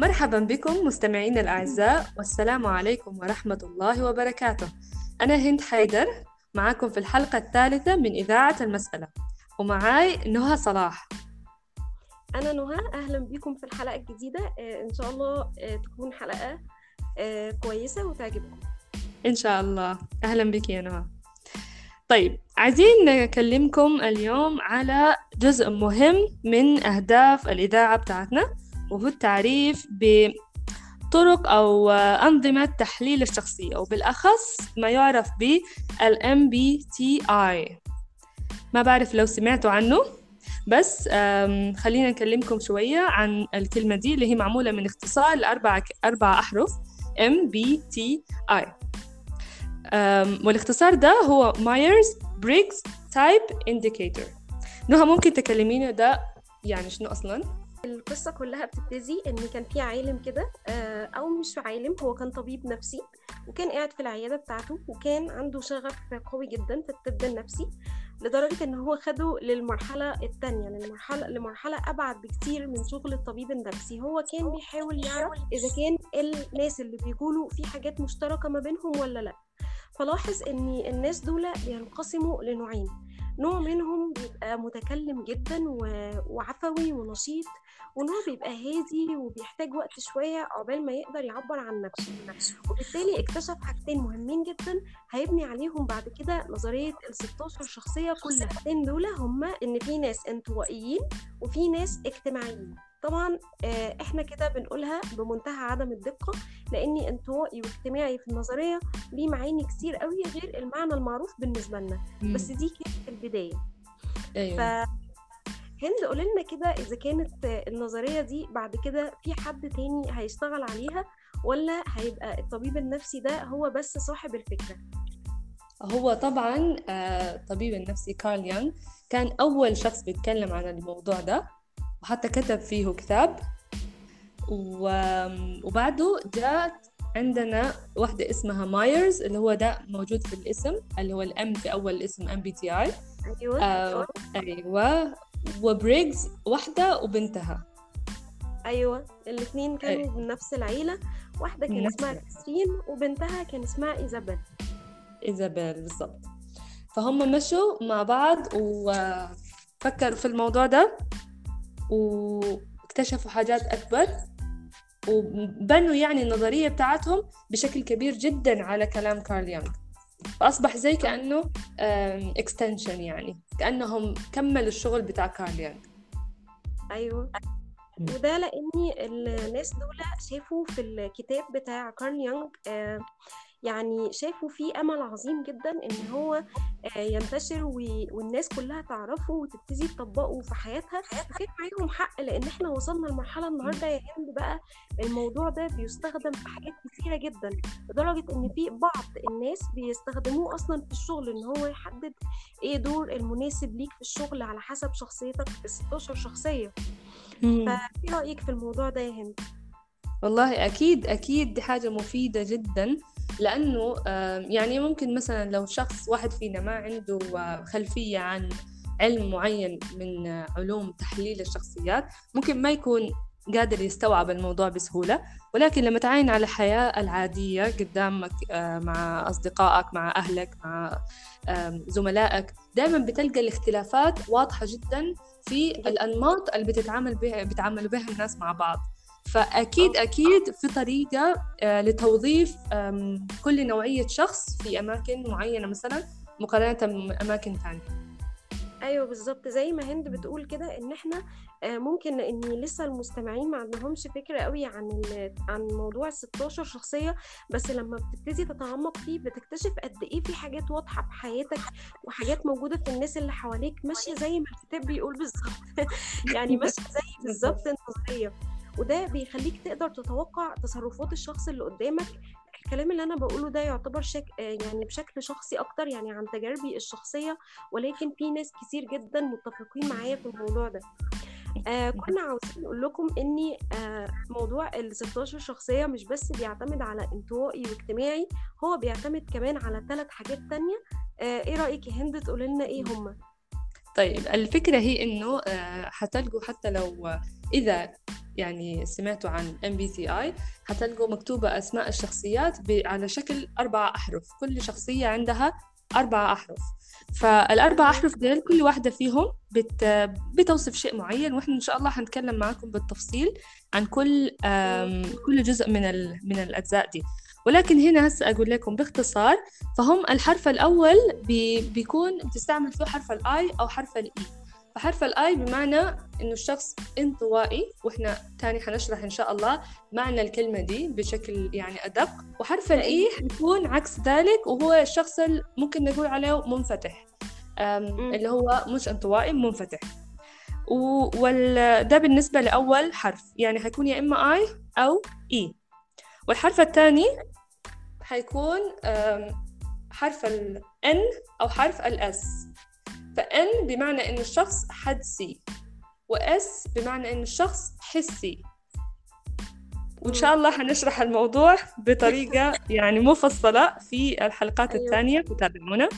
مرحبا بكم مستمعينا الأعزاء والسلام عليكم ورحمة الله وبركاته. أنا هند حيدر معكم في الحلقة الثالثة من إذاعة المسألة. ومعاي نهى صلاح. أنا نهى أهلا بكم في الحلقة الجديدة. آه، إن شاء الله آه، تكون حلقة آه، كويسة وتعجبكم. إن شاء الله. أهلا بك يا نهى. طيب عايزين نكلمكم اليوم على جزء مهم من أهداف الإذاعة بتاعتنا. وهو التعريف بطرق أو أنظمة تحليل الشخصية وبالأخص ما يعرف بال MBTI ما بعرف لو سمعتوا عنه بس خلينا نكلمكم شوية عن الكلمة دي اللي هي معمولة من اختصار لأربع أربع أحرف MBTI والاختصار ده هو مايرز Briggs Type Indicator نهى ممكن تكلمينا ده يعني شنو أصلا؟ القصة كلها بتبتدي إن كان في عالم كده آه، أو مش عالم هو كان طبيب نفسي وكان قاعد في العيادة بتاعته وكان عنده شغف قوي جدا في الطب النفسي لدرجة إن هو خده للمرحلة التانية للمرحلة لمرحلة أبعد بكتير من شغل الطبيب النفسي. هو كان بيحاول يعرف إذا كان الناس اللي بيقولوا في حاجات مشتركة ما بينهم ولا لأ. فلاحظ إن الناس دول بينقسموا لنوعين. نوع منهم بيبقى متكلم جدا وعفوي ونشيط ونوع بيبقى هادي وبيحتاج وقت شوية عقبال ما يقدر يعبر عن نفسه. وبالتالي اكتشف حاجتين مهمين جدا هيبني عليهم بعد كده نظرية ال 16 شخصية كلها الحاجتين دول هما إن في ناس انطوائيين وفي ناس اجتماعيين. طبعا آه، إحنا كده بنقولها بمنتهى عدم الدقة لأني انطوائي واجتماعي في النظرية ليه معاني كتير قوي غير المعنى المعروف بالنسبة لنا. بس دي كانت البداية. أيوة. ف هند قولي لنا كده إذا كانت النظرية دي بعد كده في حد تاني هيشتغل عليها ولا هيبقى الطبيب النفسي ده هو بس صاحب الفكرة؟ هو طبعا الطبيب آه، النفسي كارل يانغ كان أول شخص بيتكلم عن الموضوع ده. وحتى كتب فيه كتاب. وبعده جاءت عندنا واحدة اسمها مايرز اللي هو ده موجود في الاسم اللي هو ال M في أول الاسم MBTI أيوة آه أيوة. وبريجز واحدة وبنتها. أيوة الاثنين كانوا أيوة. من نفس العيلة. واحدة كان اسمها كريستين وبنتها كان اسمها إيزابيل. إيزابيل بالضبط. فهم مشوا مع بعض وفكروا في الموضوع ده. واكتشفوا حاجات أكبر وبنوا يعني النظرية بتاعتهم بشكل كبير جدا على كلام كارل يونغ فأصبح زي كأنه extension يعني كأنهم كملوا الشغل بتاع كارل يونغ أيوه. وده لأني الناس دول شافوا في الكتاب بتاع كارل يونغ آه يعني شافوا فيه أمل عظيم جدا إن هو آه، ينتشر والناس كلها تعرفه وتبتدي تطبقه في حياتها. وكان معاهم حق لأن إحنا وصلنا لمرحلة النهارده يا هند بقى الموضوع ده بيستخدم في حاجات كثيره جدا لدرجة إن في بعض الناس بيستخدموه أصلا في الشغل إن هو يحدد إيه دور المناسب ليك في الشغل على حسب شخصيتك ال 16 شخصيه فإيه رأيك في الموضوع ده يا هند؟ والله أكيد أكيد دي حاجة مفيدة جدا. لأنه يعني ممكن مثلا لو شخص واحد فينا ما عنده خلفية عن علم معين من علوم تحليل الشخصيات ممكن ما يكون قادر يستوعب الموضوع بسهولة. ولكن لما تعاين على الحياة العادية قدامك مع أصدقائك مع أهلك مع زملائك دائما بتلقى الاختلافات واضحة جدا في الأنماط اللي بتتعامل بها بيتعاملوا بها الناس مع بعض. فأكيد أكيد في طريقة آه، لتوظيف كل نوعية شخص في أماكن معينة مثلا مقارنة بأماكن ثانية أيوه بالظبط زي ما هند بتقول كده إن إحنا آه، ممكن إن لسه المستمعين ما عندهمش فكرة قوي عن عن موضوع ال 16 شخصية بس لما بتبتدي تتعمق فيه بتكتشف قد إيه في حاجات واضحة في حياتك وحاجات موجودة في الناس اللي حواليك ماشية زي ما الكتاب بيقول بالظبط. يعني ماشية زي بالظبط. النظريه وده بيخليك تقدر تتوقع تصرفات الشخص اللي قدامك. الكلام اللي أنا بقوله ده يعتبر شك... يعني بشكل شخصي أكتر يعني عن تجاربي الشخصية ولكن في ناس كتير جدا متفقين معايا في الموضوع ده. آه كنا عاوزين نقول لكم إن آه موضوع ال 16 شخصية مش بس بيعتمد على انطوائي واجتماعي هو بيعتمد كمان على ثلاث حاجات تانية. آه إيه رأيك يا هند؟ تقول لنا إيه هما؟ طيب الفكرة هي إنه آه حتلقوا حتى لو إذا يعني سمعتوا عن MBTI حتلقوا مكتوبة أسماء الشخصيات على شكل أربعة أحرف. كل شخصية عندها أربعة أحرف. فالأربع أحرف ديل كل واحدة فيهم بت... بتوصف شيء معين وإحنا إن شاء الله حنتكلم معكم بالتفصيل عن كل كل جزء من ال... من الأجزاء دي. ولكن هنا هسه أقول لكم باختصار فهم الحرف الأول بي... بيكون بتستعمل فيه حرف ال I أو حرف ال E فحرف ال I بمعنى إنه الشخص انطوائي وإحنا تاني حنشرح إن شاء الله معنى الكلمة دي بشكل يعني أدق. وحرف ال E حيكون عكس ذلك وهو الشخص اللي ممكن نقول عليه منفتح. اللي هو مش انطوائي منفتح. وده بالنسبة لأول حرف. يعني حيكون يا إما I أو E. والحرف الثاني حيكون حرف ال N أو حرف ال S. فإن بمعنى إن الشخص حدسي وإس بمعنى إن الشخص حسي وإن شاء الله حنشرح الموضوع بطريقة يعني مفصلة في الحلقات أيوة. الثانية فتابعونا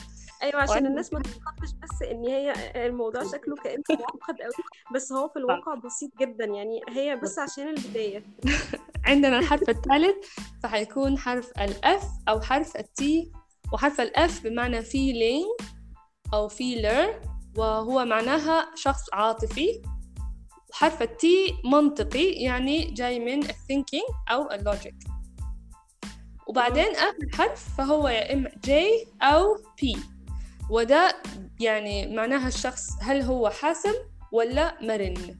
أيوه عشان وأنا... الناس ما تتخطش بس إن هي الموضوع شكله كأنه معقد قوي بس هو في الواقع بسيط جدا يعني هي بس عشان البداية. عندنا الحرف الثالث فحيكون حرف ال F أو حرف ال T وحرف ال F بمعنى feeling أو feeler وهو معناها شخص عاطفي. حرف ال T منطقي يعني جاي من thinking أو ال logic وبعدين آخر حرف فهو يا إما J أو P. وده يعني معناها الشخص هل هو حاسم ولا مرن.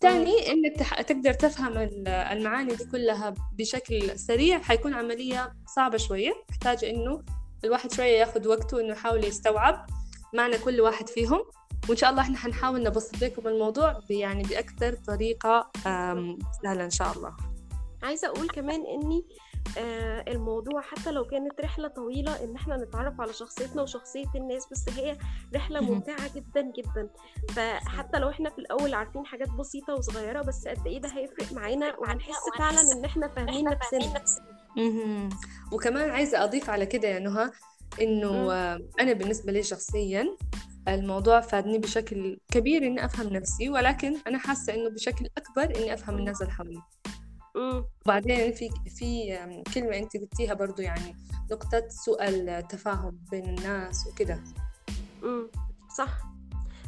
تاني انك تقدر تفهم المعاني دي كلها بشكل سريع. حيكون عملية صعبة شوية. تحتاج إنه الواحد شوية ياخد وقته إنه يحاول يستوعب معنى كل واحد فيهم. وإن شاء الله إحنا حنحاول نبسط لكم الموضوع يعني بأكثر طريقة سهلة إن شاء الله. عايزة أقول كمان إني آه الموضوع حتى لو كانت رحلة طويلة إن إحنا نتعرف على شخصيتنا وشخصية الناس بس هي رحلة ممتعة جدا جدا. فحتى لو إحنا في الأول عارفين حاجات بسيطة وصغيرة بس قد إيه ده هيفرق معانا وهنحس فعلا إن إحنا فاهمين نفسنا. وكمان عايزة أضيف على كده يا نهى إنه أنا بالنسبة لي شخصيا الموضوع فادني بشكل كبير إني أفهم نفسي ولكن أنا حاسة إنه بشكل أكبر إني أفهم الناس اللي حولي وبعدين في في كلمة أنت قلتيها برضو يعني نقطة سوء التفاهم بين الناس وكده. صح.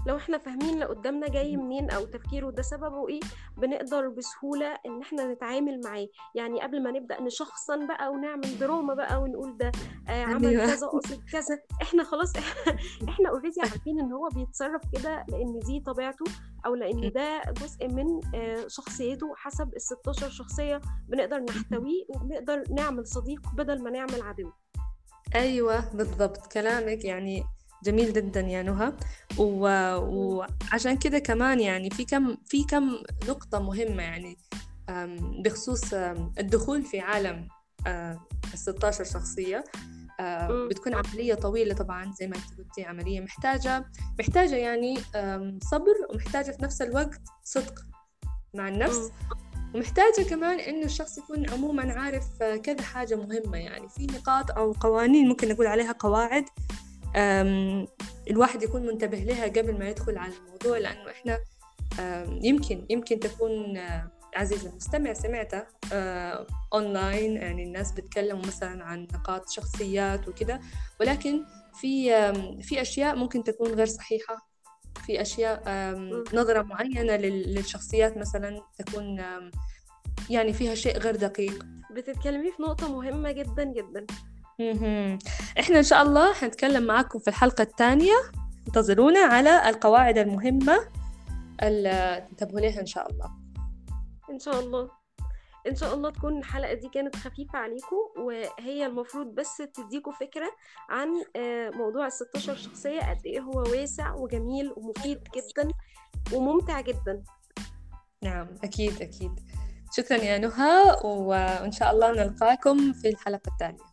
لو إحنا فاهمين اللي قدامنا جاي منين أو تفكيره ده سببه إيه؟ بنقدر بسهولة إن إحنا نتعامل معاه. يعني قبل ما نبدأ نشخصن بقى ونعمل دراما بقى ونقول ده آه عمل أيوة. كذا قصد كذا. إحنا خلاص إحنا اوريدي عارفين إن هو بيتصرف كده لأن دي طبيعته أو لأن ده جزء من آه شخصيته حسب ال 16 شخصية بنقدر نحتويه وبنقدر نعمل صديق بدل ما نعمل عدو. أيوه بالضبط كلامك. يعني جميل جدا يا نهى. و... وعشان كده كمان يعني في كم في كم نقطة مهمة يعني بخصوص الدخول في عالم ال 16 شخصية. بتكون عملية طويلة طبعا زي ما انت قلتي عملية محتاجة محتاجة يعني صبر ومحتاجة في نفس الوقت صدق مع النفس. ومحتاجة كمان إنه الشخص يكون عموما عارف كذا حاجة مهمة يعني. في نقاط أو قوانين ممكن نقول عليها قواعد الواحد يكون منتبه لها قبل ما يدخل على الموضوع لأنه إحنا يمكن يمكن تكون آه، عزيز المستمع سمعته أونلاين يعني الناس بتكلموا مثلا عن نقاط شخصيات وكده ولكن في في أشياء ممكن تكون غير صحيحة. في أشياء نظرة معينة للشخصيات مثلا تكون يعني فيها شيء غير دقيق. بتتكلمي في نقطة مهمة جدا جدا. إحنا إن شاء الله حنتكلم معاكم في الحلقة الثانية. انتظرونا على القواعد المهمة اللي تنتبهوا لها إن شاء الله. إن شاء الله. إن شاء الله تكون الحلقة دي كانت خفيفة عليكم وهي المفروض بس تديكم فكرة عن آه، موضوع ال 16 شخصية قد إيه هو واسع وجميل ومفيد جدا وممتع جدا. نعم أكيد أكيد. شكرا يا نهى وإن شاء الله نلقاكم في الحلقة التالية